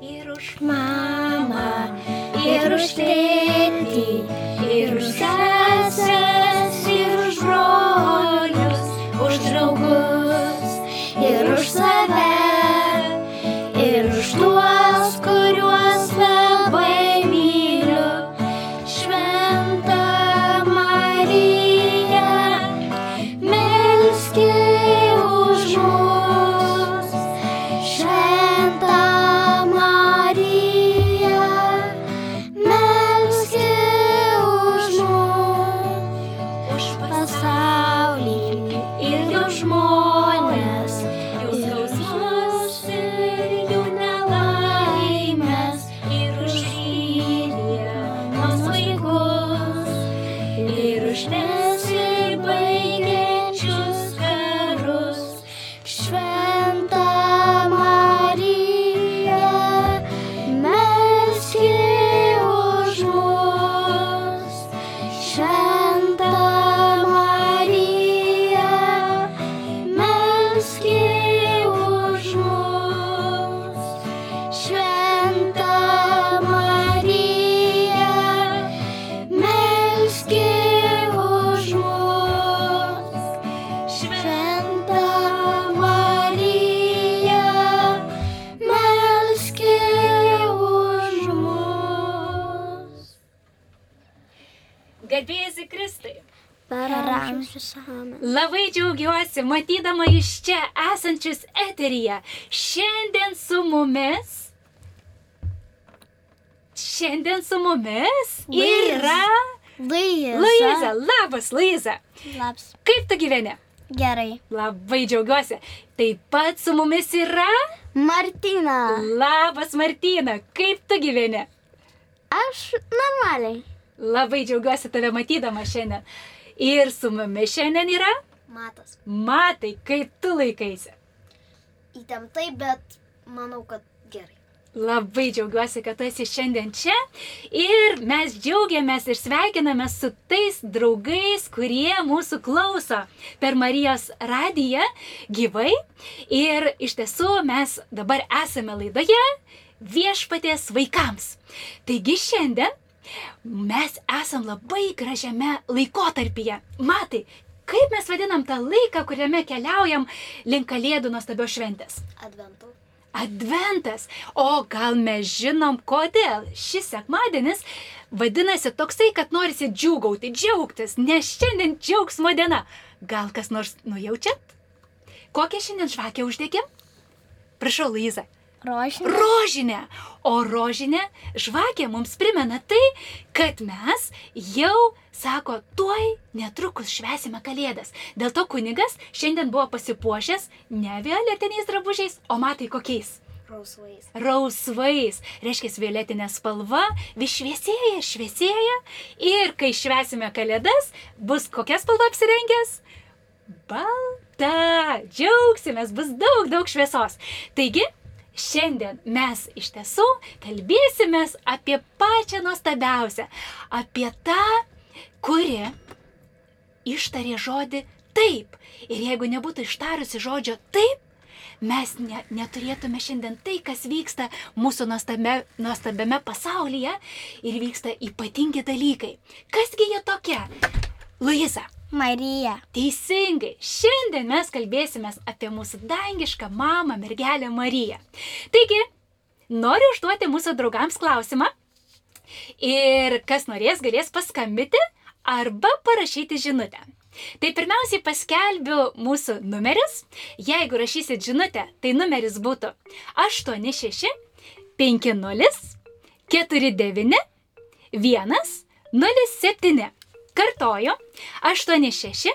Ir už mamą, ir už tėtį, ir už sesės, Labai džiaugiuosi matydama iš čia esančius eteryje. Šiandien su mumis. Šiandien su mumis Luiza. yra Luiza. Luiza. Labas, Luiza. Labs. Kaip tu gyveni? Gerai. Labai džiaugiuosi. Taip pat su mumis yra Martina. Labas, Martina. Kaip tu gyveni? Aš normaliai. Labai džiaugiuosi tave matydama šiandien. Ir su mumis šiandien yra Matas. Matai, kaip tu laikaisi. Įtemptai, bet manau, kad gerai. Labai džiaugiuosi, kad tu esi šiandien čia ir mes džiaugiamės ir sveikinamės su tais draugais, kurie mūsų klauso per Marijos radiją gyvai. Ir iš tiesų mes dabar esame laidoje viešpatės vaikams. Taigi šiandien mes esam labai gražiame laikotarpyje. Matai, kaip mes vadinam tą laiką, kuriame keliaujam link kalėdų nuostabios šventės? Adventų. Adventas. O gal mes žinom, kodėl šis sekmadienis vadinasi toksai, kad norisi džiūgauti, džiaugtis, nes šiandien džiaugsmo diena. Gal kas nors nujaučiat? Kokią šiandien žvakę uždegėm? Prašau, Luiza. Rožinė. Rožinė. O rožinė žvakė mums primena tai, kad mes jau, sako, tuoj netrukus švesime kalėdas. Dėl to kunigas šiandien buvo pasipuošęs ne violetiniais drabužiais, o matai kokiais. Rausvais. Rausvais, reiškia, violetinė spalva vis šviesėja, šviesėja ir kai švesime kalėdas, bus kokia spalva apsirengęs? Balta, džiaugsimės, bus daug, daug šviesos. Taigi, Šiandien mes iš tiesų kalbėsime apie pačią nuostabiausią, apie tą, kuri ištarė žodį taip. Ir jeigu nebūtų ištarusi žodžio taip, mes ne, neturėtume šiandien tai, kas vyksta mūsų nuostabia, nuostabiame pasaulyje ir vyksta ypatingi dalykai. Kasgi jie tokie? Luisa, Marija. Teisingai, šiandien mes kalbėsime apie mūsų dangišką mamą, mergelę Mariją. Taigi, noriu užduoti mūsų draugams klausimą ir kas norės, galės paskambyti arba parašyti žinutę. Tai pirmiausiai paskelbiu mūsų numerius. Jeigu rašysit žinutę, tai numeris būtų 86 50 49 107. Kartoju 86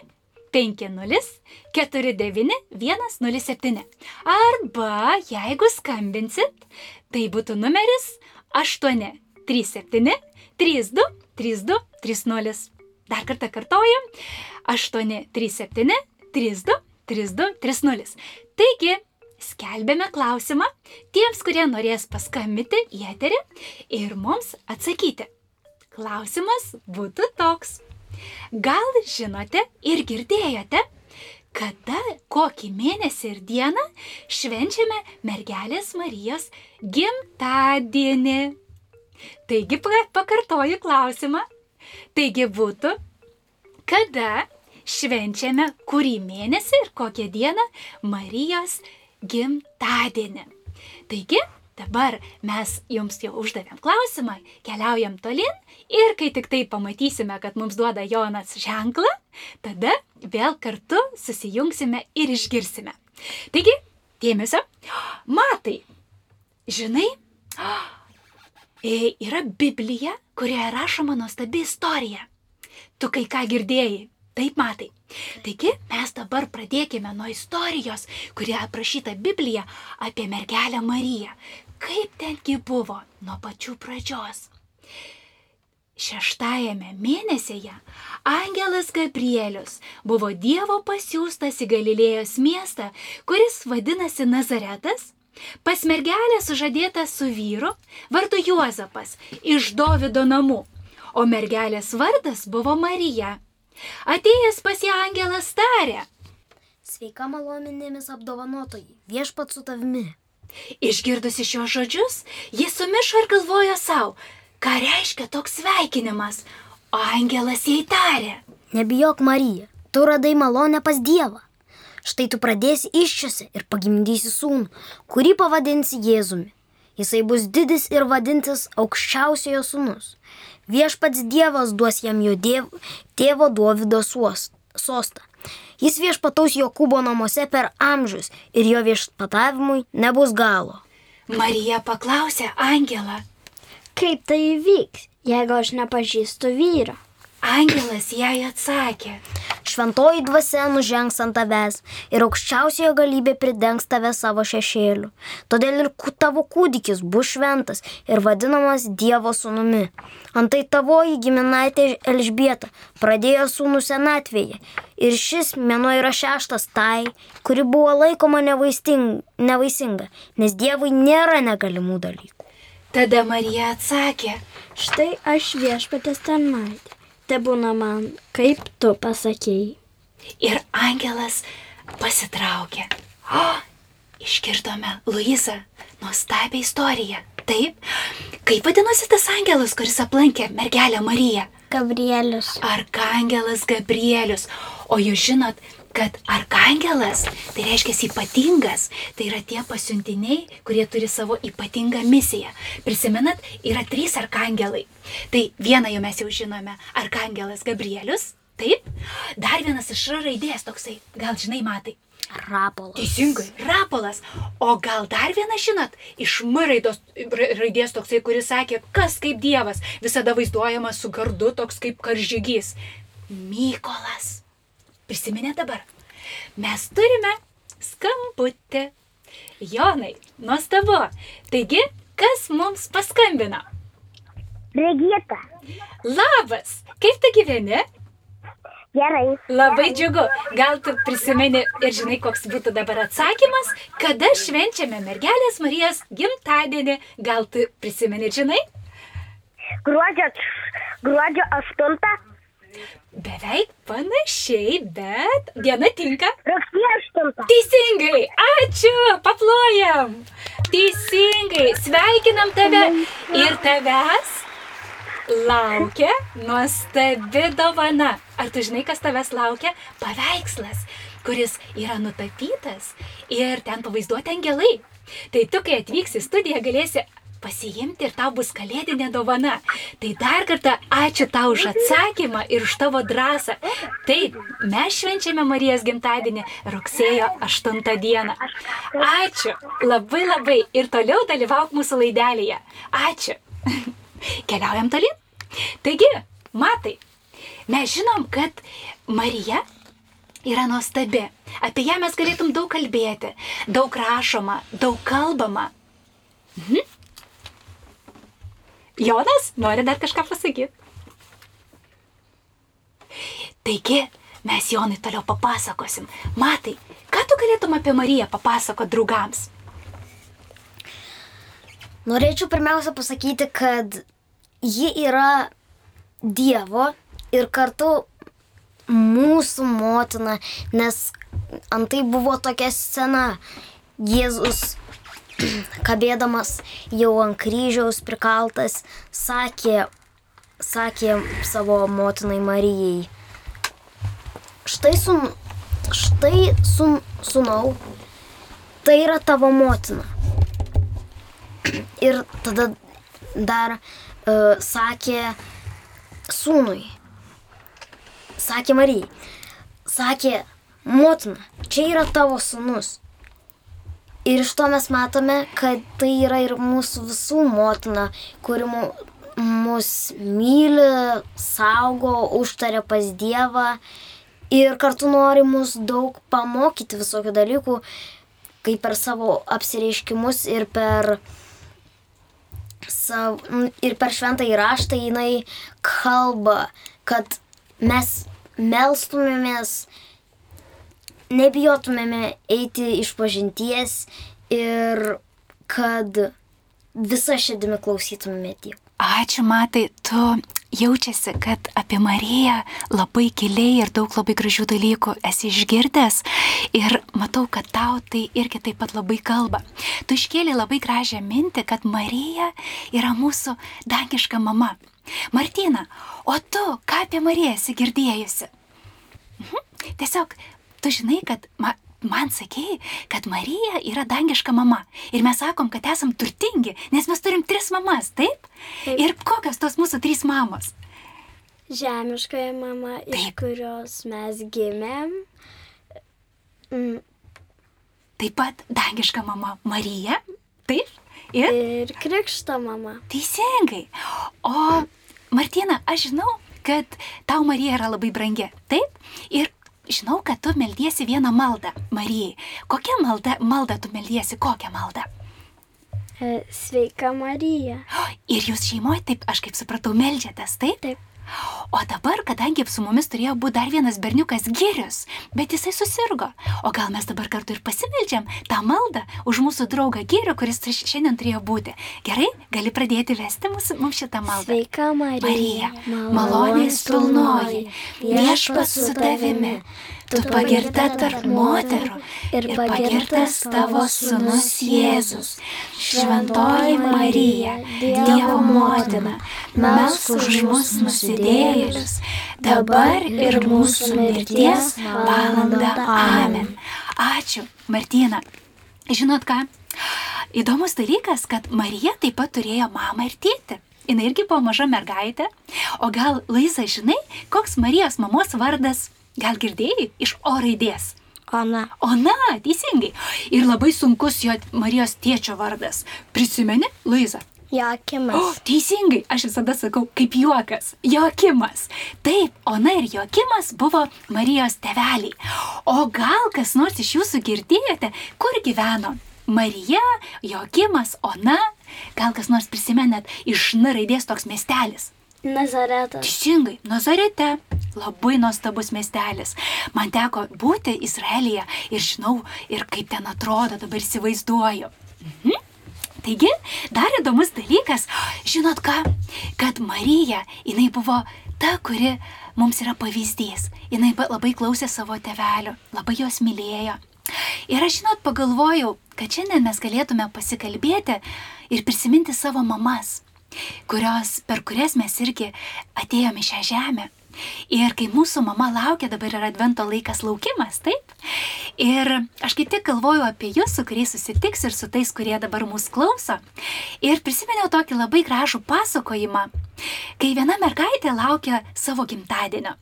50 49 107. Arba jeigu skambinsit, tai būtų numeris 837 32 32 30. Dar kartą kartojam 837 32 32 30. Taigi, skelbėme klausimą tiems, kurie norės paskambinti į eterį ir mums atsakyti. Klausimas būtų toks. Gal žinote ir girdėjote, kada, kokį mėnesį ir dieną švenčiame mergelės Marijos gimtadienį. Taigi pa- pakartoju klausimą. Taigi būtų, kada švenčiame kurį mėnesį ir kokią dieną Marijos gimtadienį. Taigi, dabar mes jums jau uždavėm klausimą, keliaujam tolin ir kai tik tai pamatysime, kad mums duoda Jonas ženklą, tada vėl kartu susijungsime ir išgirsime. Taigi, dėmesio, matai, žinai, e, yra Biblija, kurioje rašoma nuostabi istorija. Tu kai ką girdėjai, taip matai. Taigi mes dabar pradėkime nuo istorijos, kurie aprašyta Biblija apie mergelę Mariją. Kaip tengi buvo nuo pačių pradžios. Šeštajame mėnesyje Angelas Gabrielius buvo Dievo pasiūstas į Galilėjos miestą, kuris vadinasi Nazaretas, pas mergelę sužadėta su vyru, vardu Juozapas, iš Dovido namų, o mergelės vardas buvo Marija. Atėjęs pas ją angelas tarė, Sveika malominėmis apdovanotojai, viešpat su tavimi. Išgirdusi šios žodžius, jis sumišo ir galvojo savo, ką reiškia toks sveikinimas, o angelas jai tarė. Nebijok, Marija, tu radai malonę pas Dievą. Štai tu pradėsi iščiose ir pagimdysi sūnų, kurį pavadinsi Jėzumi. Jisai bus didis ir vadintis aukščiausiojo sūnus. Viešpats Dievas duos jam jo diev, tėvo Dovido sostą. Jis viešpataus Jokūbo namuose per amžius ir jo viešpatavimui nebus galo. Marija paklausė angelą. Kaip tai įvyks, jeigu aš nepažįstu vyro? Angelas jai atsakė. Šventoji dvasia nužengs ant tavęs ir aukščiausiojo galybė pridengs tave savo šešėliu. Todėl ir ku- tavo kūdikis bus šventas ir vadinamas Dievo sūnumi. Antai tavoji giminaitė Elžbieta pradėjo sūnų senatvėje ir šis mėnuo yra šeštas tai, kuri buvo laikoma nevaisinga, nes Dievui nėra negalimų dalykų. Tada Marija atsakė. Štai aš viešpatės tarnaitė. Te būna man, kaip tu pasakėjai. Ir angelas pasitraukė. O, išgirdome Luizą, nuostabią istoriją. Taip, kaip vadinosi tas angelas, kuris aplankė mergelę Mariją? Gabrielius. Arkangelas Gabrielius. O jūs žinot, kad arkangelas tai reiškia ypatingas, tai yra tie pasiuntiniai, kurie turi savo ypatingą misiją. Prisimenat, yra trys arkangelai. Tai vieną jau mes jau žinome - arkangelas Gabrielius, taip, dar vienas iš raidės toksai, gal žinai, matai. Rapolas. Teisingai, rapolas. O gal dar vieną žinot, iš M raidos, ra- raidės toksai, kuris sakė, kas kaip Dievas, visada vaizduojamas su gardu, toks kaip karžygys. Mykolas. Prisiminė dabar. Mes turime skambutį. Jonai, nuostabu. Taigi, kas mums paskambino? Regita. Labas, kaip tu gyveni? Gerai. Labai džiugu. Gal tu prisimeni ir žinai, koks būtų dabar atsakymas, kada švenčiame mergelės Marijos gimtadienį. Gal tu prisimeni ir žinai? Gruodžio, gruodžio 8, Beveik panašiai, bet diena tinka. rugsėjo 8. Teisingai, ačiū, paplojam. Teisingai, sveikinam tave ir tavęs laukia nuostabi dovana. Ar tu žinai, kas tavęs laukia? Paveikslas, kuris yra nutapytas ir ten pavaizduoti angelai. Tai tu, kai atvyksi į studiją, galėsi pasiimti ir tau bus kalėdinė dovana. Tai dar kartą ačiū tau už atsakymą ir už tavo drąsą. Taip, mes švenčiame Marijos gimtadienį rugsėjo 8 dieną. Ačiū labai labai ir toliau dalyvauk mūsų laidelėje. Ačiū. Keliaujam tolyn. Taigi, matai, mes žinom, kad Marija yra nuostabi. Apie ją mes galėtum daug kalbėti, daug rašoma, daug kalbama. Mhm. Jonas, nori dar kažką pasakyti? Taigi, mes Jonai toliau papasakosim. Matai, ką tu galėtum apie Mariją papasakoti draugams? Norėčiau pirmiausia pasakyti, kad ji yra Dievo ir kartu mūsų motina, nes antai buvo tokia scena. Jėzus, kabėdamas jau ant kryžiaus prikaltas, sakė, sakė savo motinai Marijai. Štai, sun, štai sun, sunau, tai yra tavo motina. Ir tada dar uh, sakė sūnui, sakė Marijai, sakė, motina, čia yra tavo sūnus. Ir iš to mes matome, kad tai yra ir mūsų visų motina, kuri mu, mus myli, saugo, užtarė pas Dievą ir kartu nori mus daug pamokyti visokių dalykų, kaip per savo apsireiškimus ir per, sav, ir per šventą įraštą jinai kalba, kad mes melstumėmės nebijotumėme eiti iš pažinties ir kad visą širdimi klausytumėme Dievo. Ačiū, matai, tu jaučiasi, kad apie Mariją labai giliai ir daug labai gražių dalykų esi išgirdęs ir matau, kad tau tai irgi taip pat labai kalba. Tu iškėlė labai gražią mintį, kad Marija yra mūsų dangiška mama. Martina, o tu ką apie Mariją esi girdėjusi? Mhm. Tiesiog tu žinai, kad ma, man sakėjai, kad Marija yra dangiška mama. Ir mes sakom, kad esam turtingi, nes mes turim tris mamas, taip? taip. Ir kokios tos mūsų trys mamos? Žemiškoji mama, taip. iš kurios mes gimėm. Mm. Taip pat dangiška mama Marija. Taip. Ir, ir krikšto mama. Teisingai. O Martina, aš žinau, kad tau Marija yra labai brangi. Taip. Ir žinau, kad tu meldiesi vieną maldą, Marijai. Kokią maldą, maldą tu meldiesi, kokią maldą? E, sveika Marija. Ir jūs šeimoje, taip aš kaip supratau, melžiatės, taip? Taip. O dabar, kadangi su mumis turėjo būti dar vienas berniukas Girius, bet jisai susirgo, o gal mes dabar kartu ir pasimeldžiam tą maldą už mūsų draugą Girių, kuris šiandien turėjo būti. Gerai, gali pradėti vesti mūsų, mums šitą maldą. Sveika Marija. Marija, malonės pilnoji, viešpas su tavimi. Tu pagirta tarp moterų ir pagirtas tavo sunus Jėzus. Šventoji Marija, Dievo motina, melsk už mus nusidėjėlius, dabar ir mūsų mirties valanda. Amen. Ačiū, Martina. Žinot ką? Įdomus dalykas, kad Marija taip pat turėjo mamą ir tėtį. Jis irgi buvo maža mergaitė. O gal, Laisa, žinai, koks Marijos mamos vardas? Gal girdėjai iš O raidės? Ona. Ona, teisingai. Ir labai sunkus jo Marijos tėčio vardas. Prisimeni, Luiza? Joakimas. O, teisingai, aš visada sakau, kaip juokas. Joakimas. Taip, Ona ir Joakimas buvo Marijos teveliai. O gal kas nors iš jūsų girdėjote, kur gyveno Marija, Joakimas, Ona? Gal kas nors prisimenat iš N raidės toks miestelis? Nazaretas. Teisingai, Nazarete. Labai nuostabus miestelis. Man teko būti Izraelyje ir žinau, ir kaip ten atrodo, dabar įsivaizduoju. Mhm. Taigi, dar įdomus dalykas, žinot ką, kad Marija, jinai buvo ta, kuri mums yra pavyzdys. Jinai labai klausė savo tevelių, labai juos mylėjo. Ir aš, žinot, pagalvojau, kad šiandien mes galėtume pasikalbėti ir prisiminti savo mamas kurios, per kurias mes irgi atėjome šią žemę. Ir kai mūsų mama laukia, dabar yra advento laikas laukimas, taip? Ir aš kaip tik galvoju apie jūs, su kuriais susitiks ir su tais, kurie dabar mūsų klauso. Ir prisiminiau tokį labai gražų pasakojimą, kai viena mergaitė laukia savo gimtadienio.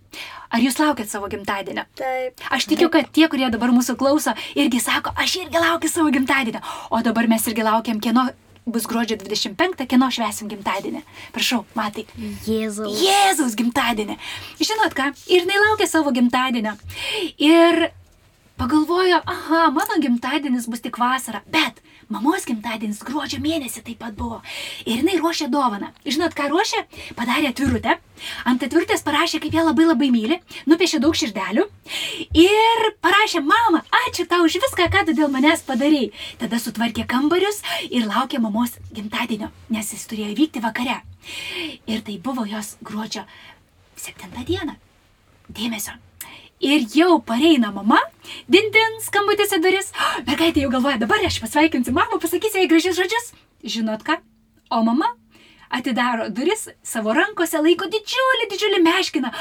Ar jūs laukiat savo gimtadienio? Taip. Aš tikiu, kad tie, kurie dabar mūsų klauso, irgi sako, aš irgi laukiu savo gimtadienio. O dabar mes irgi laukiam kieno bus gruodžio 25, kieno švesim gimtadienį. Prašau, matai. Jėzaus. Jėzaus gimtadienį. Žinot ką, ir jinai laukia savo gimtadienio. Ir pagalvojo, aha, mano gimtadienis bus tik vasarą, bet mamos gimtadienis gruodžio mėnesį taip pat buvo. Ir jinai ruošė dovaną. Žinot, ką ruošė? Padarė atvirutę. Ant atvirutės parašė, kaip ją labai labai myli, nupiešė daug širdelių ir parašė, mama, ačiū tau už viską, ką tu dėl manęs padarėjai. Tada sutvarkė kambarius ir laukė mamos gimtadienio, nes jis turėjo vykti vakare. Ir tai buvo jos gruodžio 7 diena. Dėmesio. Ir jau pareina mama, dindin skambutis į duris. Mergaitė jau galvoja, dabar aš pasveikinsiu mamą, pasakysiu jai gražius žodžius. Žinot ką? O mama atidaro duris, savo rankose laiko didžiulį, didžiulį meškiną.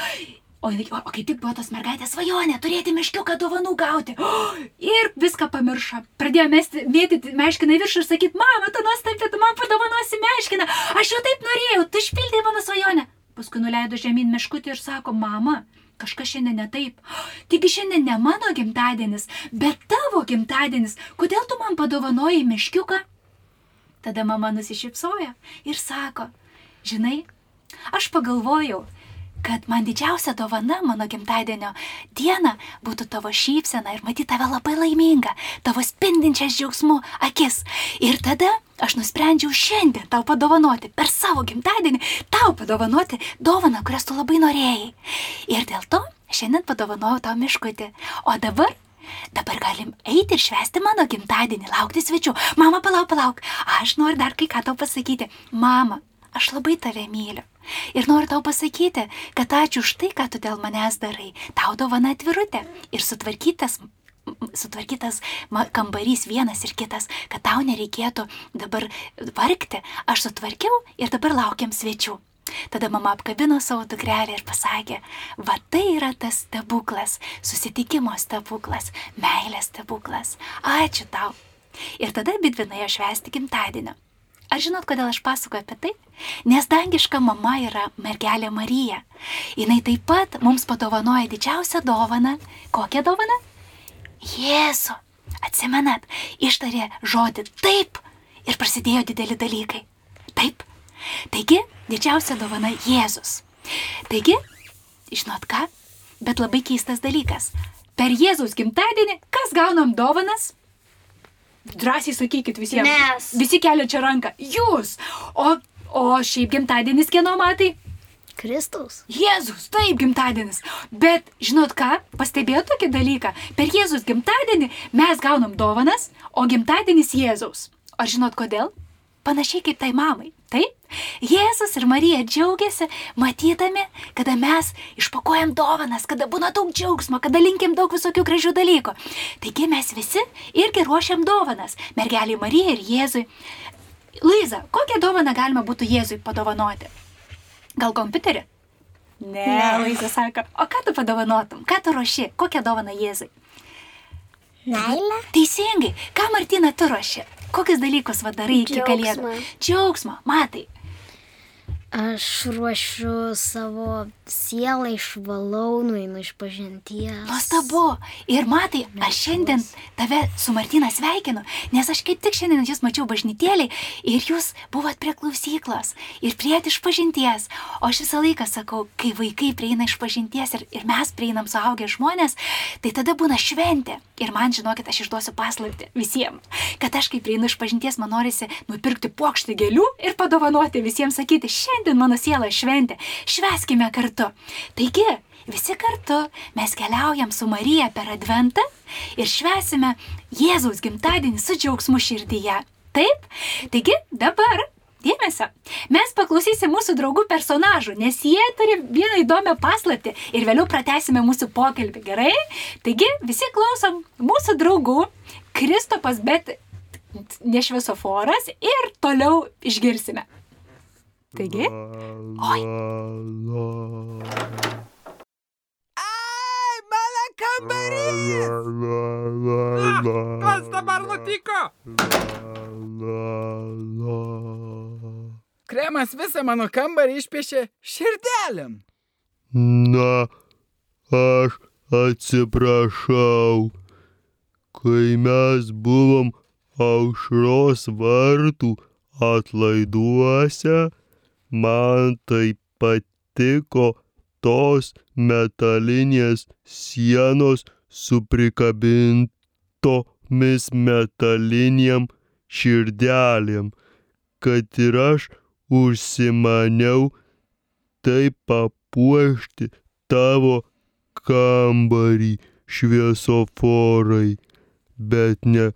O, o, o kai tik buvo tos mergaitės svajonė turėti meškiuką dovanų gauti. O, ir viską pamiršo. Pradėjo mesti, mėtyti meškiną į viršų ir sakyti, mama, tu nuostabi, tu man padovanosi meškiną. Aš jau taip norėjau, tu išpildai mano svajonę. Paskui nuleido žemyn meškutį ir sako, mama, kažkas šiandien ne taip. Taigi šiandien ne mano gimtadienis, bet tavo gimtadienis. Kodėl tu man padovanoji meškiuką? Tada mama nusišypsojo ir sako, žinai, aš pagalvojau, kad man didžiausia dovana mano gimtadienio diena būtų tavo šypsena ir matyti tave labai laimingą, tavo spindinčias džiaugsmų akis. Ir tada aš nusprendžiau šiandien tau padovanoti per savo gimtadienį, tau padovanoti dovaną, kurias tu labai norėjai. Ir dėl to šiandien padovanojau tau miškutį. O dabar Dabar galim eiti ir švęsti mano gimtadienį, laukti svečių. Mama, palauk, palauk, aš noriu dar kai ką tau pasakyti. Mama, aš labai tave myliu. Ir noriu tau pasakyti, kad ačiū už tai, ką tu dėl manęs darai. Tau dovana atvirutė ir sutvarkytas sutvarkytas kambarys vienas ir kitas, kad tau nereikėtų dabar vargti, aš sutvarkiau ir dabar laukiam svečių. Tada mama apkabino savo dukrelę ir pasakė, va tai yra tas stebuklas, susitikimo stebuklas, meilės stebuklas. Ačiū tau. Ir tada Bidvinoje švesti gimtadienio. Ar žinot, kodėl aš pasakoju apie tai? Nes dangiška mama yra mergelė Marija. Jis taip pat mums padovanoja didžiausią dovaną. Kokią dovaną? Jėzu. Atsimenat, ištarė žodį taip ir prasidėjo dideli dalykai. Taip. Taigi, didžiausia dovana Jėzus. Taigi, žinot ką, bet labai keistas dalykas. Per Jėzaus gimtadienį kas gaunam dovanas? Drąsiai sakykit visiems. Mes. Visi kelia čia ranką. Jūs. O, o šiaip gimtadienis kieno matai? Kristaus. Jėzus, taip gimtadienis. Bet žinot ką, pastebėjau tokį dalyką. Per Jėzus gimtadienį mes gaunam dovanas, o gimtadienis Jėzaus. Ar žinot kodėl? Panašiai kaip tai mamai. Taip? Jėzus ir Marija džiaugiasi, matydami, kada mes išpakuojam dovanas, kada būna daug džiaugsmo, kada linkim daug visokių gražių dalykų. Taigi mes visi irgi ruošiam dovanas. Mergeliai Marijai ir Jėzui. Luiza, kokią dovaną galima būtų Jėzui padovanoti? Gal kompiuterį? Ne, ne. Luiza sako, o ką tu padovanotum? Ką tu ruoši? Kokią dovaną Jėzui? Meilę? Teisingai. Ką Martina tu ruoši? Kokius dalykus vadarai iki kalėdų? Džiaugsmo, matai. Aš ruošiu savo sielą, išvalau, nueinu iš pažinties. Nuostabu. Ir matai, aš šiandien tave su Martina sveikinu, nes aš kaip tik šiandien jūs mačiau bažnytėliai ir jūs buvot prie klausyklos ir prieit iš pažinties. O aš visą laiką sakau, kai vaikai prieina iš pažinties ir, ir mes prieinam suaugę žmonės, tai tada būna šventė. Ir man, žinokit, aš išduosiu paslapti visiems, kad aš kai prieinu iš pažinties, man norisi nupirkti pokštį gėlių ir padovanoti visiems sakyti, šiandien mano siela šventė, šveskime kartu. Taigi, visi kartu mes keliaujam su Marija per Adventą ir švesime Jėzaus gimtadienį su džiaugsmu širdyje. Taip? Taigi, dabar Dėmesio, mes paklausysim mūsų draugų personažų, nes jie turi vieną įdomią paslapti ir vėliau pratesime mūsų pokalbį, gerai? Taigi visi klausom mūsų draugų, Kristopas, bet ne šviesoforas ir toliau išgirsime. Taigi? Oi. Ai, mano kambarys! Kas dabar nutiko? Kremas visą mano kambarį išpiešė širdelėm. Na, aš atsiprašau. Kai mes buvom aušros vartų atlaiduose, man taip patiko tos metalinės sienos su prikabintomis metaliniam širdelėm, kad ir aš užsimaniau taip papuošti tavo kambarį šviesoforai, bet ne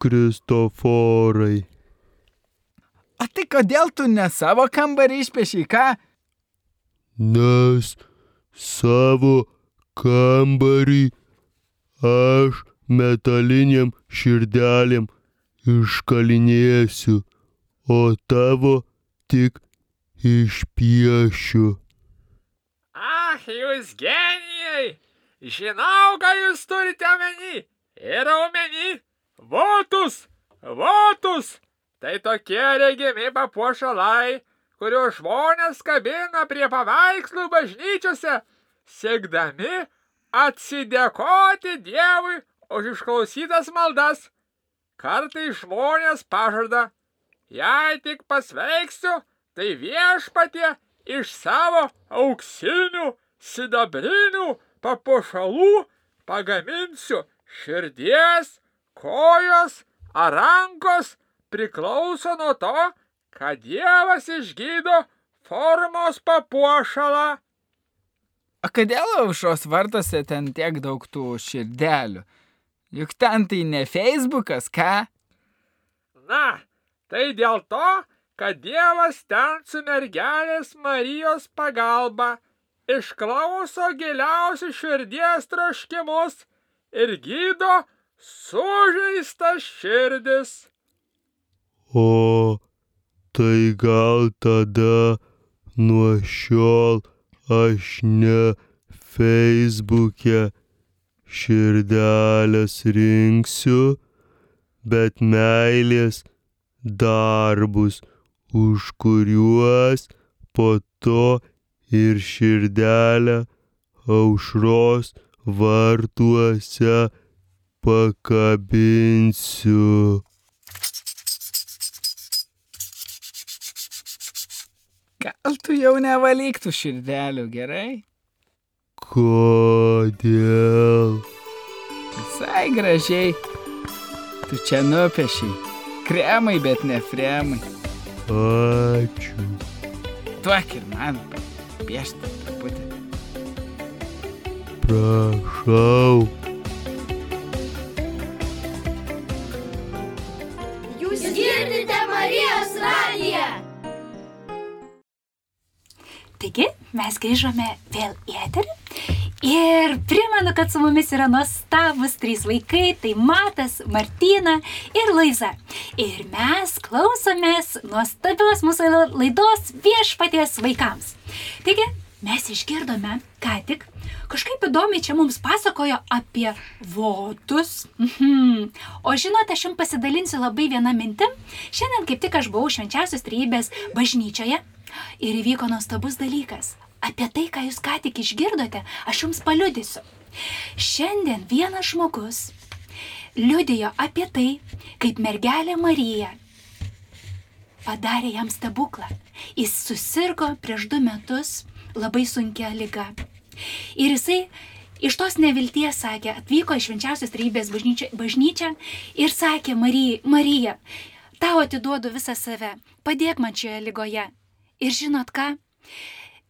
Kristoforai. Tai kodėl tu ne savo kambarį išpiešiai, ką? Nes savo kambarį aš metaliniam širdelėm iškalinėsiu, o tavo tik išpiešiu. Ach, jūs genijai! Žinau, ką jūs turite omeny. Ir omeny votus, votus. Tai tokie regimi papuošalai, kuriuos žmonės kabina prie paveikslų bažnyčiose, siekdami atsidėkoti Dievui už išklausytas maldas. Kartai žmonės pažada, jei tik pasveiksiu, tai viešpatie iš savo auksinių, sidabrinių papuošalų pagaminsiu širdies, kojos ar rankos priklauso nuo to, kad Dievas išgydo formos papuošalą. O kodėl aušros vartose ten tiek daug tų širdelių? Juk ten tai ne Facebookas, ką? Na, tai dėl to, kad Dievas ten su mergelės Marijos pagalba išklauso giliausius širdies troškimus ir gydo sužeistas širdis. O tai gal tada nuo šiol aš ne Facebook'e širdelės rinksiu, bet meilės darbus, už kuriuos po to ir širdelę aušros vartuose pakabinsiu. Gal tu jau nevalyktų širdelių, gerai? Kodėl? Visai gražiai. Tu čia nupiešiai. Kremai, bet ne fremai. Ačiū. Tuok ir man piešti truputį. Prašau. Taigi, mes grįžome vėl į eterį. Ir primenu, kad su mumis yra nuostabus trys vaikai - tai Matas, Martina ir Laiza. Ir mes klausomės nuostabios mūsų laidos viešpaties vaikams. Taigi, mes išgirdome, ką tik, kažkaip įdomiai čia mums pasakojo apie votus. Mhm. O žinote, aš jums pasidalinsiu labai vieną mintį. Šiandien kaip tik aš buvau švenčiausios trybės bažnyčioje ir įvyko nuostabus dalykas. Apie tai, ką jūs ką tik išgirdote, aš jums paliudysiu. Šiandien vienas žmogus liudijo apie tai, kaip mergelė Marija padarė jam stebuklą. Jis susirgo prieš du metus labai sunkia lyga. Ir jisai iš tos nevilties sakė, atvyko iš švenčiausios trybės bažnyčią, bažnyčią ir sakė Marijai, Marija, tau atiduodu visą save, padėk man šioje lygoje. Ir žinot ką?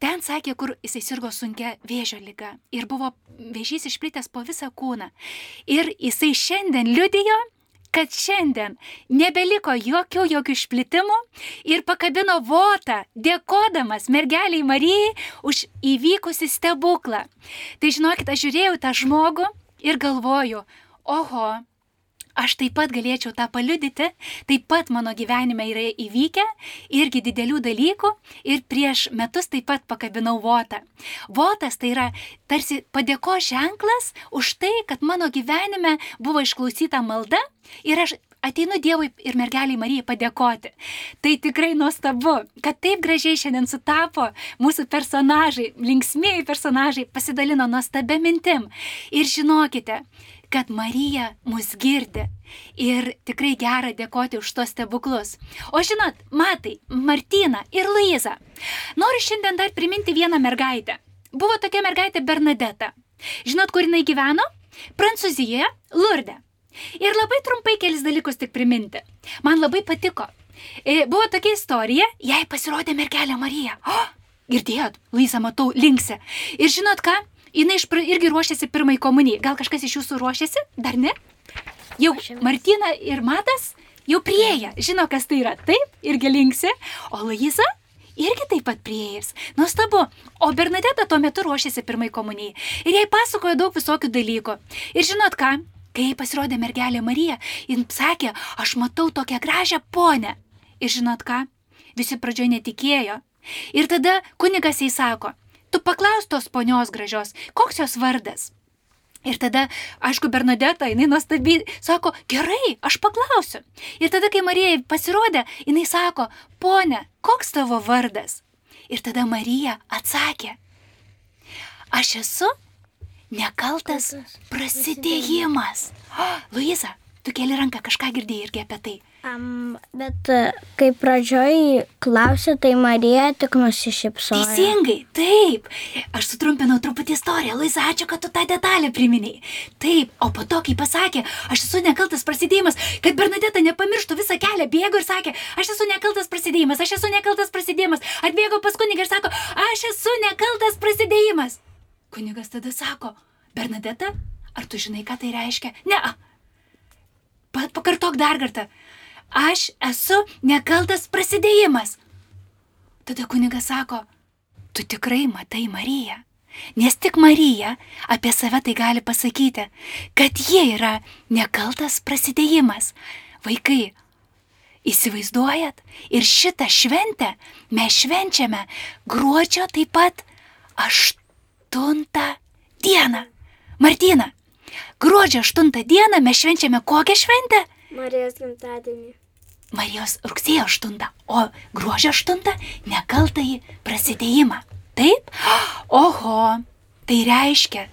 Ten sakė, kur jisai sirgo sunkia vėžio lyga ir buvo vėžys išplitęs po visą kūną. Ir jisai šiandien liudijo, kad šiandien nebeliko jokių, jokių išplitimų ir pakabino votą, dėkodamas mergeliai Marijai už įvykusi stebuklą. Tai žinokit, aš žiūrėjau tą žmogų ir galvoju, oho, aš taip pat galėčiau tą paliudyti, taip pat mano gyvenime yra įvykę irgi didelių dalykų ir prieš metus taip pat pakabinau votą. Votas tai yra tarsi padėko ženklas už tai, kad mano gyvenime buvo išklausyta malda ir aš ateinu Dievui ir mergeliai Marijai padėkoti. Tai tikrai nuostabu, kad taip gražiai šiandien sutapo mūsų personažai, linksmieji personažai pasidalino nuostabia mintim. Ir žinokite, kad Marija mus girdi. Ir tikrai gera dėkoti už tos stebuklus. O žinot, matai, Martina ir Luiza. Noriu šiandien dar priminti vieną mergaitę. Buvo tokia mergaitė Bernadeta. Žinot, kur jinai gyveno? Prancūzijoje, Lurde. Ir labai trumpai kelis dalykus tik priminti. Man labai patiko. E, Buvo tokia istorija, jai pasirodė mergelė Marija. O, girdėjot, Luisa, matau, linksė. Ir žinot ką? Jis irgi ruošiasi pirmai komunijai. Gal kažkas iš jūsų ruošiasi? Dar ne? Jau Martina ir Matas jau prieja. Žino, kas tai yra. Taip, irgi linksė. O Luisa irgi taip pat prieėjus. Nuostabu. O Bernadeta tuo metu ruošėsi pirmai komunijai. Ir jai pasakojo daug visokių dalykų. Ir žinot ką? Kai pasirodė mergelė Marija, jin sakė, aš matau tokią gražią ponę. Ir žinot ką? Visi pradžioje netikėjo. Ir tada kunigas jai sako, tu paklaus tos ponios gražios, koks jos vardas. Ir tada, aišku, Bernadeta, jinai nuostabi, sako, gerai, aš paklausiu. Ir tada, kai Marija pasirodė, jinai sako, ponė, koks tavo vardas? Ir tada Marija atsakė, aš esu nekaltas prasidėjimas. O, Luiza, tu keli ranką, kažką girdėjai irgi apie tai. Um, bet e, kai pradžioj klausė, tai Marija tik nusišypsojo. Teisingai, taip. Aš sutrumpinau truputį istoriją. Luisa, ačiū, kad tu tą detalę priminiai. Taip, o po to, kai pasakė, aš esu nekaltas prasidėjimas, kad Bernadeta nepamirštų visą kelią, bėgo ir sakė, aš esu nekaltas prasidėjimas, aš esu nekaltas prasidėjimas. Atbėgo pas kunigą ir sako, aš esu nekaltas prasidėjimas. Kunigas tada sako, Bernadeta, ar tu žinai, ką tai reiškia? Ne. Pa, pakartok dar kartą. Aš esu nekaltas prasidėjimas. Tada kunigas sako, tu tikrai matai Mariją. Nes tik Marija apie save tai gali pasakyti, kad jie yra nekaltas prasidėjimas. Vaikai, įsivaizduojat, ir šitą šventę mes švenčiame gruodžio taip pat 8 dieną. Martina, gruodžio 8 dieną mes švenčiame kokią šventę? Marijos gimtadienį. Marijos rugsėjo 8, o gruodžio 8 nekaltai prasidėjimą. Taip? Oho, tai reiškia,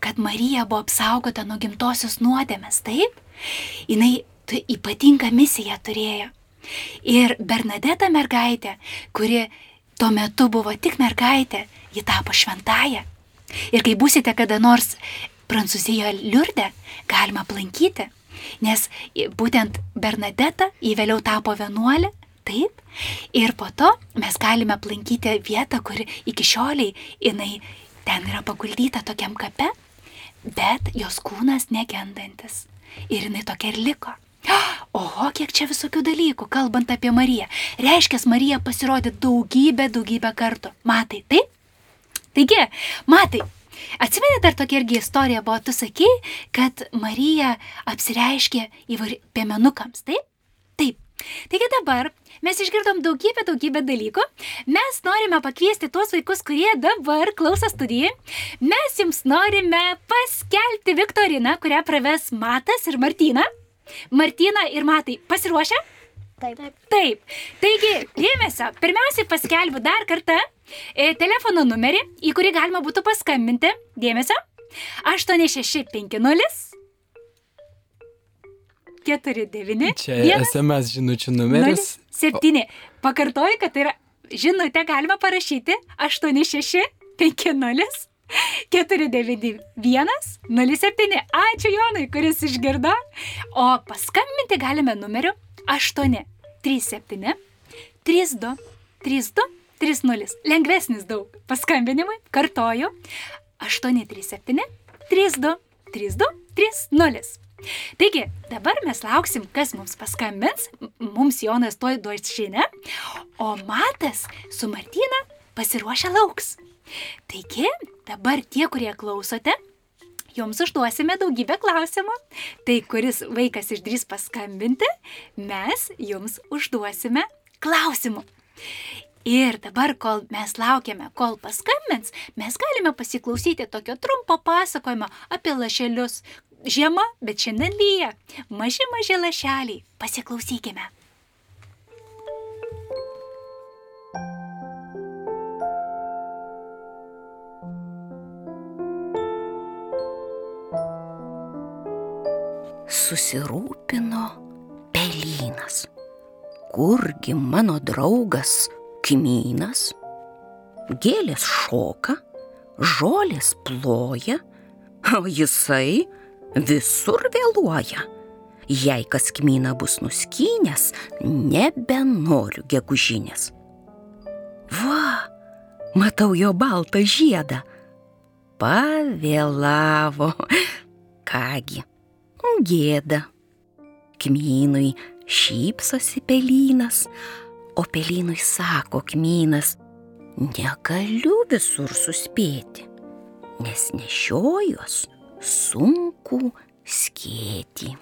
kad Marija buvo apsaugota nuo gimtosios nuodėmės, taip? Jis ypatingą misiją turėjo. Ir Bernadeta mergaitė, kuri tuo metu buvo tik mergaitė, ji tapo šventąją. Ir kai būsite kada nors Prancūzijoje liurde, galima aplankyti nes būtent Bernadeta įvėliau tapo vienuolė, taip, ir po to mes galime aplankyti vietą, kur iki šioliai jinai ten yra paguldyta tokiam kape, bet jos kūnas negendantis. Ir jinai tokia ir liko. Oho, kiek čia visokių dalykų, kalbant apie Mariją. Reiškia, Marija pasirodė daugybę, daugybę kartų. Matai, taip? Taigi, matai, Atsimeni dar tokia irgi istorija buvo, tu sakei, kad Marija apsireiškė įvairi piemenukams, taip? Taip. Taigi dabar mes išgirdom daugybę, daugybę dalykų. Mes norime pakviesti tuos vaikus, kurie dabar klauso studijai. Mes jums norime paskelbti Viktoriną, kurią praves Matas ir Martina. Martina ir Matai pasiruošę? Taip. Taip. Taigi, dėmesio, pirmiausiai paskelbiu dar kartą telefono numerį, į kurį galima būtų paskambinti. Dėmesio. 8650 49. Čia vienas, SMS žinučių numeris. 7. Pakartoju, kad tai yra žinutę galima parašyti 8650 491 07. Ačiū Jonai, kuris išgirdo. O paskambinti galime numeriu 837 32 32 30. Lengvesnis daug. Paskambinimui, kartoju, 837 32 32 30. Taigi, dabar mes lauksim, kas mums paskambins. Mums Jonas toj duos žinę, o Matas su Martina pasiruošę lauks. Taigi, dabar tie, kurie klausote, jums užduosime daugybę klausimų. Tai kuris vaikas išdrys paskambinti, mes jums užduosime klausimų. Ir dabar, kol mes laukiame, kol paskambins, mes galime pasiklausyti tokio trumpo pasakojimo apie lašelius. Žiema, bet šiandien lyja. Maži maži lašeliai. Pasiklausykime. susirūpino pelynas. Kurgi mano draugas kmynas? Gėlės šoka, žolės ploja, o jisai visur vėluoja. Jei kas kmyną bus nuskynęs, nebenoriu gegužinės. Va, matau jo baltą žiedą. Pavėlavo. Kągi, gėda. Kmynui šypsosi pelynas, O pelynui sako kmynas, negaliu visur suspėti, nes nešiojos sunkų skėtį.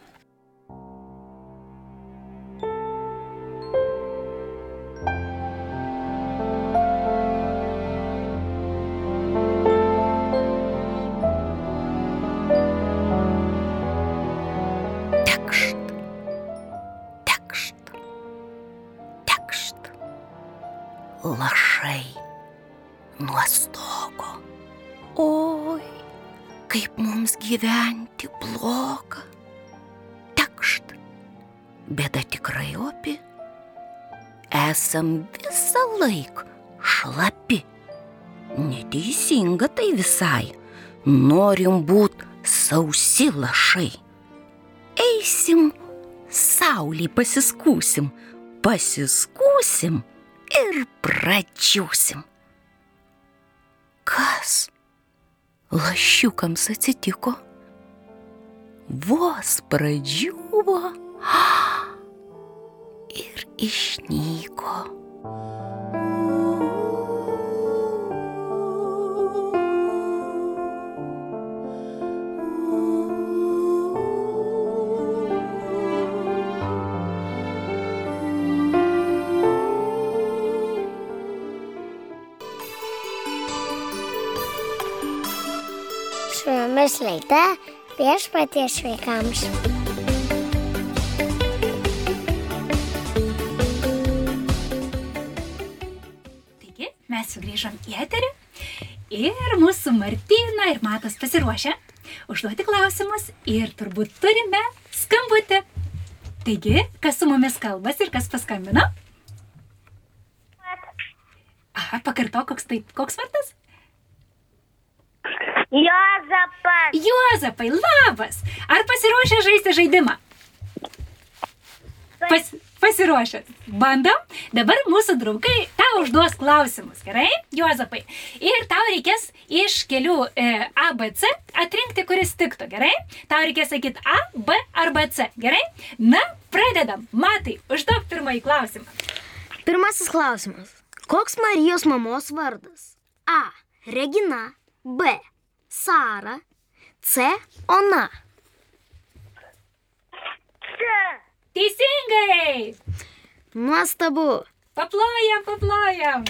Esam visą laiką šlapi. Neteisinga tai visai. Norim būt sausi lašai. Eisim, saulį pasiskūsim, pasiskūsim ir pradžiūsim. Kas lašiukams atsitiko? Vos pradžiūvo ir išnyko. Su jumis laida viešpaties vaikams. Mes sugrįžom į eterį ir mūsų Martina ir Matas pasiruošę užduoti klausimus ir turbūt turime skambutį. Taigi, kas su mumis kalbas ir kas paskambino? Aha, pakarto, koks, tai, koks vardas? Jozapas. Juozapai, labas! Ar pasiruošę žaisti žaidimą? Pas, pasiruošę. Bandom. Dabar mūsų draugai tau užduos klausimus, gerai, Juozapai? Ir tau reikės iš kelių e, A, B, C atrinkti, kuris tiktų, gerai? Tau reikės sakyti A, B arba C, gerai? Na, pradedam. Matai, užduok pirmąjį klausimą. Pirmasis klausimas. Koks Marijos mamos vardas? A. Regina. B. Sara. C. Ona. Teisingai! Nuostabu. Paplojam, paplojam.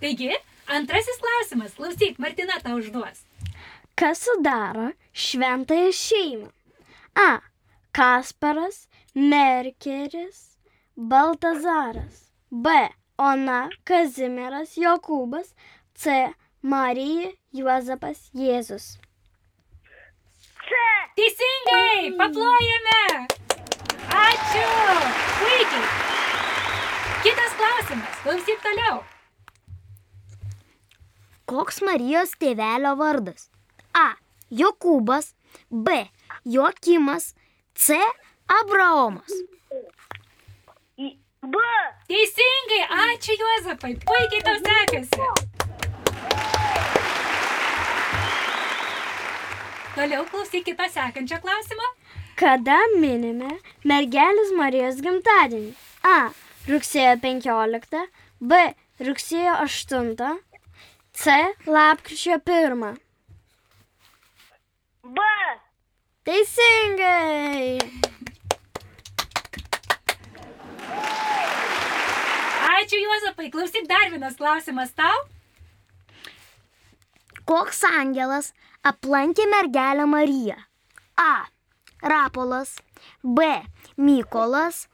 Taigi, antrasis klausimas. Klausyk, Martina tau užduos. Kas sudaro šventąją šeimą? A. Kasparas, Merkeris, Baltazaras. B. Ona, Kazimieras, Jokūbas. C. Marija, Juozapas, Jėzus. Teisingai, paplojame. Ačiū. Puikiai. Kitas klausimas. Klausyk toliau. Koks Marijos tėvelio vardas? A. Jokūbas. B. Joakimas. C. Abraomas. B. Teisingai, ačiū Juozapai. Puikiai tau sekasi. Toliau klausyk kito sekančio klausimo. Kada minime mergelės Marijos gimtadienį? A. Rugsėjo 15, B. Rugsėjo 8, C. Lapkričio 1. B. Teisingai! Ačiū Juozapai. Klausyk dar vienas klausimas tau. Koks angelas aplankė mergelę Mariją? A. Rapolas. B. Mykolas.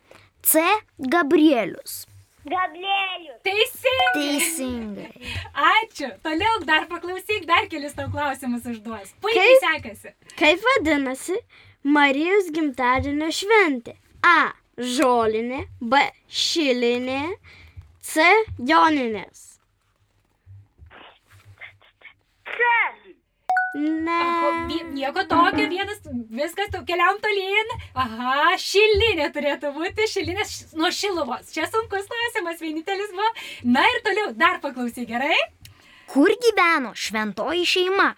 C. Gabrielius. Gabrielius. Teisingai. Teisingai. Ačiū. Toliau dar paklausyk, dar kelis tau klausimus užduos. Puikiai Kaip? sekasi. Kaip vadinasi Marijos gimtadienio šventė? A. Žolinė, B. Šilinė, C. Joninės. C. Ne. Aha, nieko tokio, vienas, viskas, tu keliam tolyn. Aha, šilinė turėtų būti, šilinė š- nuo šiluvos. Čia sunkus klausimas, vienintelis buvo. Na ir toliau, dar paklausyk, gerai? Kur gyveno šventoji šeima?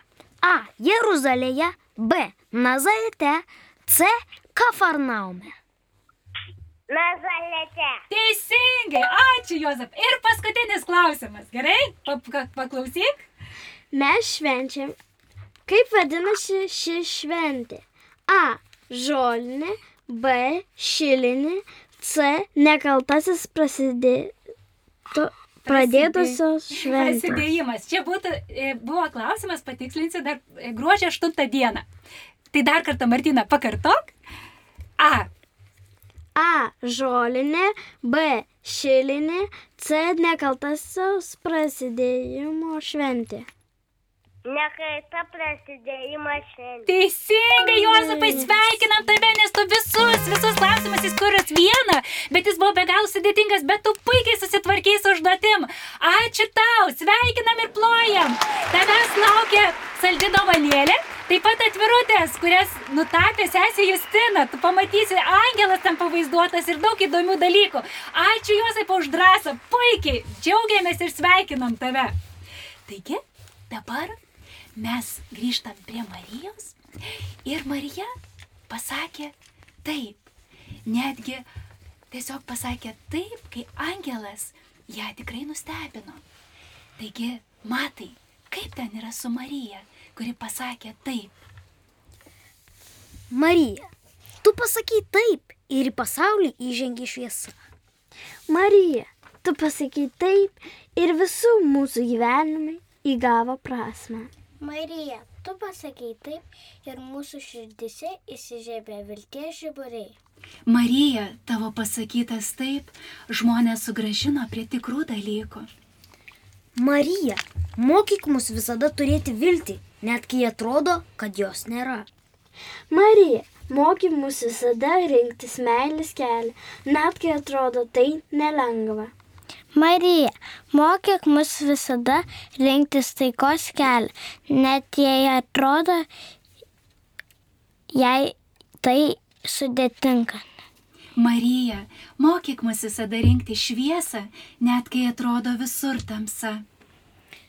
A. Jeruzalėje. B. Nazarete. C. Kafarnaume. Nazarete. Teisingai, ačiū Jozap. Ir paskutinis klausimas, gerai? Pa- pa- Paklausyk. Mes švenčiam. Kaip vadinasi ši šventė? A. Žolinė. B. Šilinė. C. Nekaltasis prasidėto, pradėtosios šventės. Prasidėjimas. Čia būtų, e, buvo klausimas, patikslinsiu, dar e, gruodžio 8 dieną. Tai dar kartą, Martina, pakartok. A. A. Žolinė. B. Šilinė. C. Nekaltasis prasidėjimo šventė. Nekaita prasidėjimo šiandien. Teisingai, Juozapai, sveikinam tave, nes tu visus, visus klausimus įskūręs vieną, bet jis buvo be galo sudėtingas, bet tu puikiai susitvarkiai su užduotim. Ačiū tau, sveikinam ir plojam. Tavęs laukia saldi dovanėlė. Taip pat atvirutės, kurias nutapė sesė Justina. Tu pamatysi, angelas tam pavaizduotas ir daug įdomių dalykų. Ačiū Josai už drąsą. Puikiai. Džiaugiamės ir sveikinam tave. Taigi, dabar mes grįžtam prie Marijos ir Marija pasakė taip. Netgi tiesiog pasakė taip, kai angelas ją tikrai nustebino. Taigi, matai, kaip ten yra su Marija, kuri pasakė taip. Marija, tu pasakai taip ir į pasaulį įžengi šviesa. Marija, tu pasakai taip ir visų mūsų gyvenimai įgavo prasme. Marija, tu pasakei taip ir mūsų širdise įsižiebė vilties žiburiai. Marija, tavo pasakytas taip, žmonės sugražino prie tikrų dalykų. Marija, mokyk mus visada turėti viltį, net kai atrodo, kad jos nėra. Marija, mokyk mus visada rinktis meilės kelią, net kai atrodo tai nelengva. Marija, mokyk mus visada rinktis taikos kelią, net jei atrodo, jei tai sudėtinga. Marija, mokyk mus visada rinkti šviesą, net kai atrodo visur tamsa.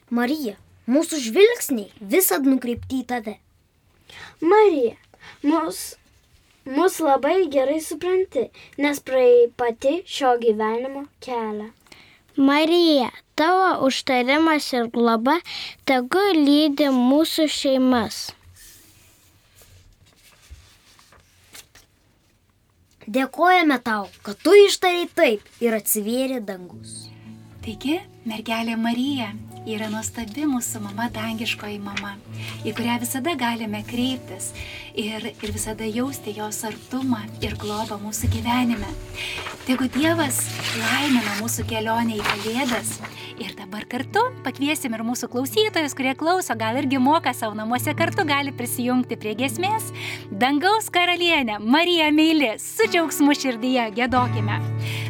Marija, mūsų žvilgsniai visad nukreipti į tave. Marija, mus, mus labai gerai supranti, nes praėjai pati šio gyvenimo kelią. Marija, tavo užtarimas ir globa tegu lydi mūsų šeimas. Dėkojame tau, kad tu ištariai taip ir atsivėrė dangus. Taigi, mergelė Marija yra nuostabi mūsų mama, dangiškoji mama, į kurią visada galime kreiptis ir, ir visada jausti jos artumą ir globą mūsų gyvenime. Tegu Dievas laimina mūsų kelionę į Kalėdas ir dabar kartu pakviesim ir mūsų klausytojus, kurie klauso, gal irgi moka savo namuose kartu, gali prisijungti prie gesmės. Dangaus karalienė Marija Meilė, su džiaugsmu širdyje gėdokime.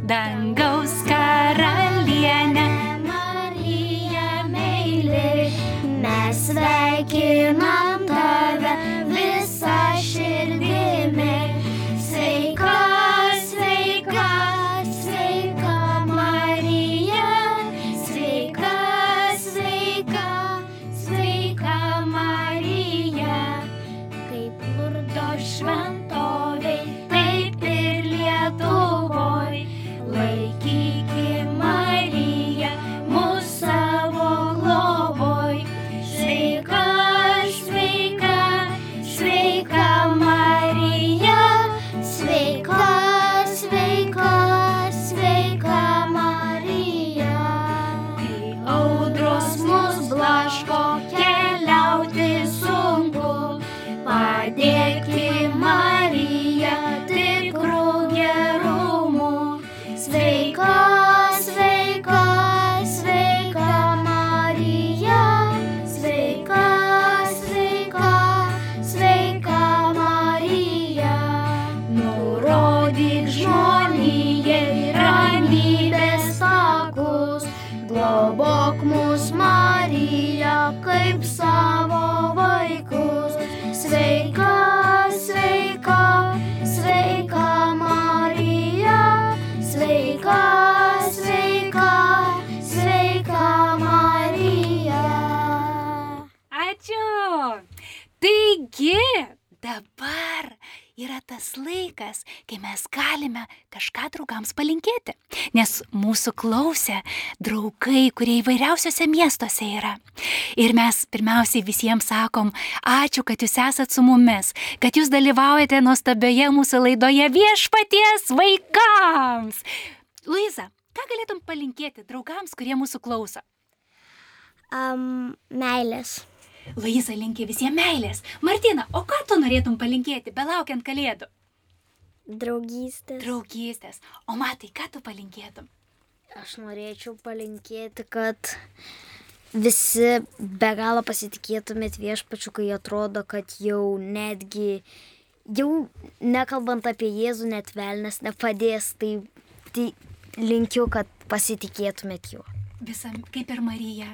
Dangaus karalienė. Marija meilė, mes sveikinam laikas, kai mes galime kažką draugams palinkėti. Nes mūsų klausė draugai, kurie įvairiausiose miestuose yra. Ir mes pirmiausiai visiems sakom, ačiū, kad jūs esat su mumis, kad jūs dalyvaujate nuostabioje mūsų laidoje viešpaties vaikams. Luiza, ką galėtum palinkėti draugams, kurie mūsų klauso? Um, meilės. Luiza linkė visiems meilės. Martina, o ką tu norėtum palinkėti, belaukiant kalėdų? Draugystės. Draugystės. O matai, ką tu palinkėtum? Aš norėčiau palinkėti, kad visi be galo pasitikėtumėt viešpačiu, kai atrodo, kad jau netgi, jau nekalbant apie Jėzų, net velnas nepadės, tai, tai linkiu, kad pasitikėtumėt juo. Visam, kaip ir Marija.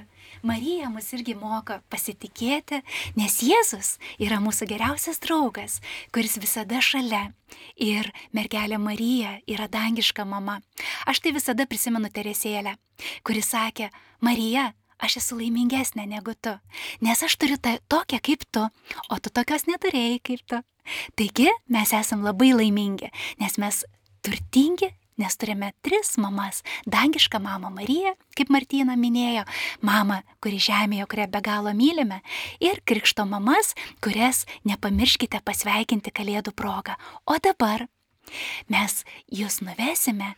Marija mus irgi moka pasitikėti, nes Jėzus yra mūsų geriausias draugas, kuris visada šalia. Ir mergelė Marija yra dangiška mama. Aš tai visada prisimenu Teresėlę, kuri sakė, Marija, aš esu laimingesnė negu tu, nes aš turiu ta, tokią kaip tu, o tu tokios neturėjai kaip tu. Taigi mes esam labai laimingi, nes mes turtingi nes turime tris mamas. Dangišką mamą Mariją, kaip Martina minėjo, mamą, kuri žemėje, kurią be galo mylime, ir krikšto mamas, kurias nepamirškite pasveikinti Kalėdų progą. O dabar mes jūs nuvesime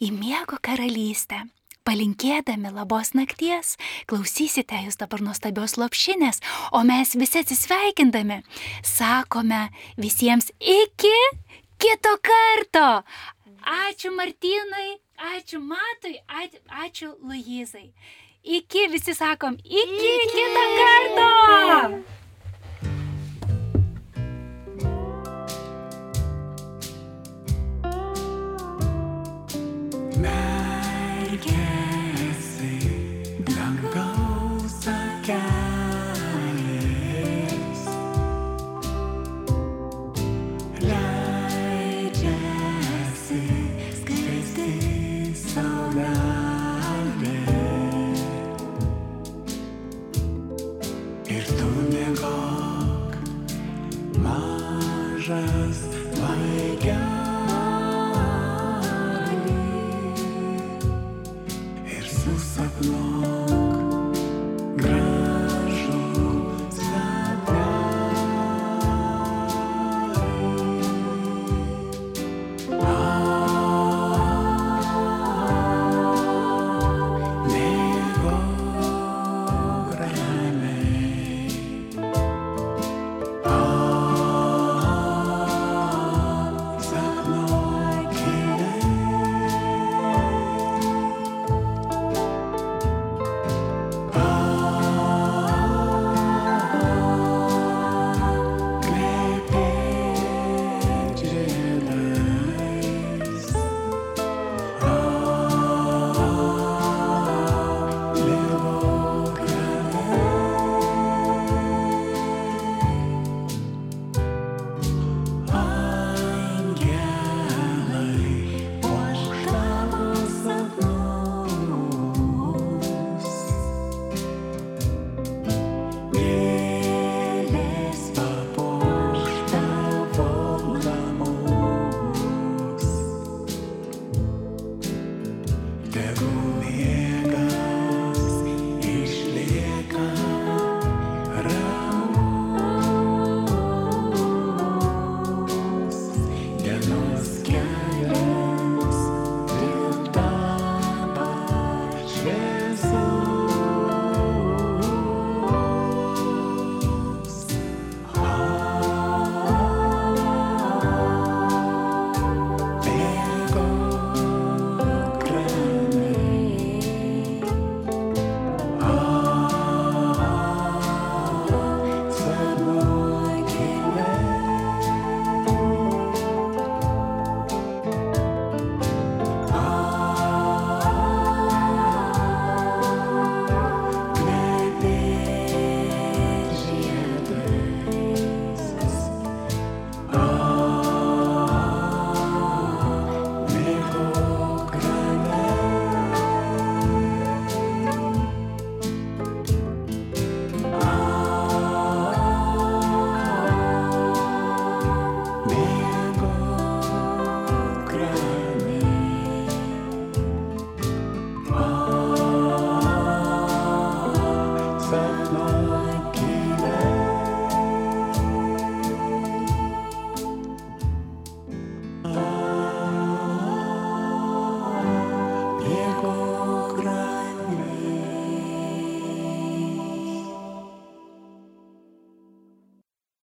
į miego karalystę. Palinkėdami labos nakties, klausysite jūs dabar nuostabios lopšinės, o mes visi atsisveikindami sakome visiems iki kito karto. Ačiū Martinai, ačiū Matui, ačiū, ačiū Luizai. Iki visi sakom, iki, iki. kitą kartą. Jean.